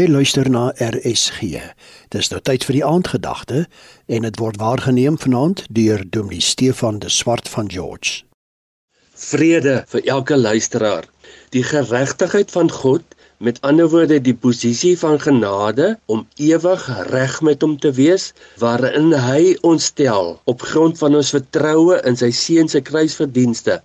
Jy luister na RSG. Dis nou tyd vir die aandgedagte en dit word waargeneem vanaand deur Dominee Stefan de Swart van George. Vrede vir elke luisteraar. Die geregtigheid van God, met ander woorde die posisie van genade om ewig reg met hom te wees, waarin hy ons stel op grond van ons vertroue in sy seun se kruisverdienste,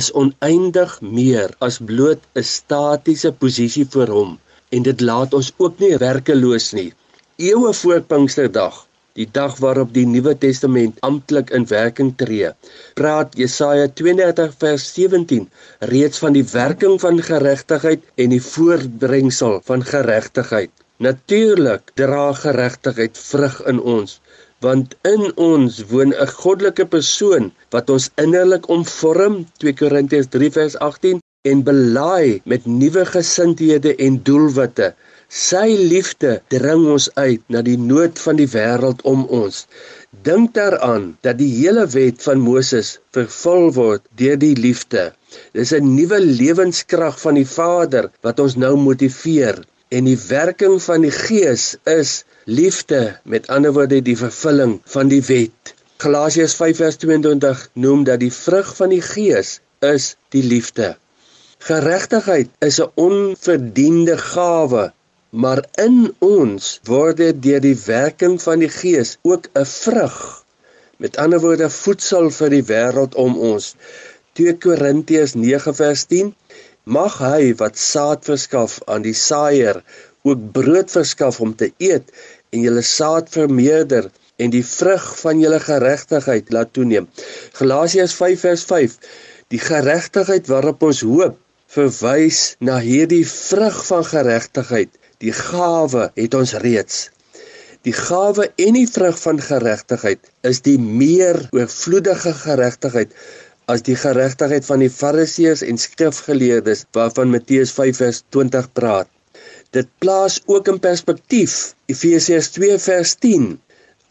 is oneindig meer as bloot 'n statiese posisie vir hom en dit laat ons ook nie werkeloos nie. Eeue voor Pinksterdag, die dag waarop die Nuwe Testament amptelik in werking tree, praat Jesaja 32 vers 17 reeds van die werking van geregtigheid en die voortbrengsel van geregtigheid. Natuurlik dra geregtigheid vrug in ons, want in ons woon 'n goddelike persoon wat ons innerlik omvorm 2 Korintiërs 3 vers 18 en belaai met nuwe gesindhede en doelwitte. Sy liefde dring ons uit na die nood van die wêreld om ons. Dink daaraan dat die hele wet van Moses vervul word deur die liefde. Dis 'n nuwe lewenskrag van die Vader wat ons nou motiveer en die werking van die Gees is liefde, met ander woorde die vervulling van die wet. Galasiërs 5:22 noem dat die vrug van die Gees is die liefde. Geregtigheid is 'n onverdiende gawe, maar in ons word dit deur die werking van die Gees ook 'n vrug. Met ander woorde, voedsel vir die wêreld om ons. 2 Korintiërs 9:10 Mag hy wat saad verskaf aan die saaier ook brood verskaf om te eet en julle saad vermeerder en die vrug van julle geregtigheid laat toeneem. Galasiërs 5:5 Die geregtigheid waarop ons hoop verwys na hierdie vrug van geregtigheid. Die gawe het ons reeds. Die gawe en die vrug van geregtigheid is die meer oorvloedige geregtigheid as die geregtigheid van die fariseërs en skrifgeleerdes waarvan Matteus 5:20 praat. Dit plaas ook in perspektief Efesiërs 2:10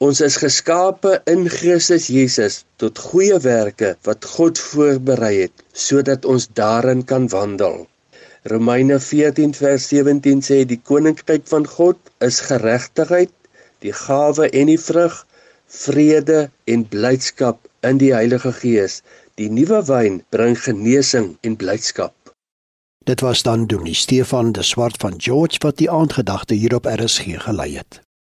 Ons is geskape in Christus Jesus tot goeie werke wat God voorberei het sodat ons daarin kan wandel. Romeine 14:17 sê die koninkryk van God is geregtigheid, die gawe en die vrug, vrede en blydskap in die Heilige Gees. Die nuwe wyn bring genesing en blydskap. Dit was dan Dominee Stefan de Swart van George wat die aandgedagte hierop RSG gelei het.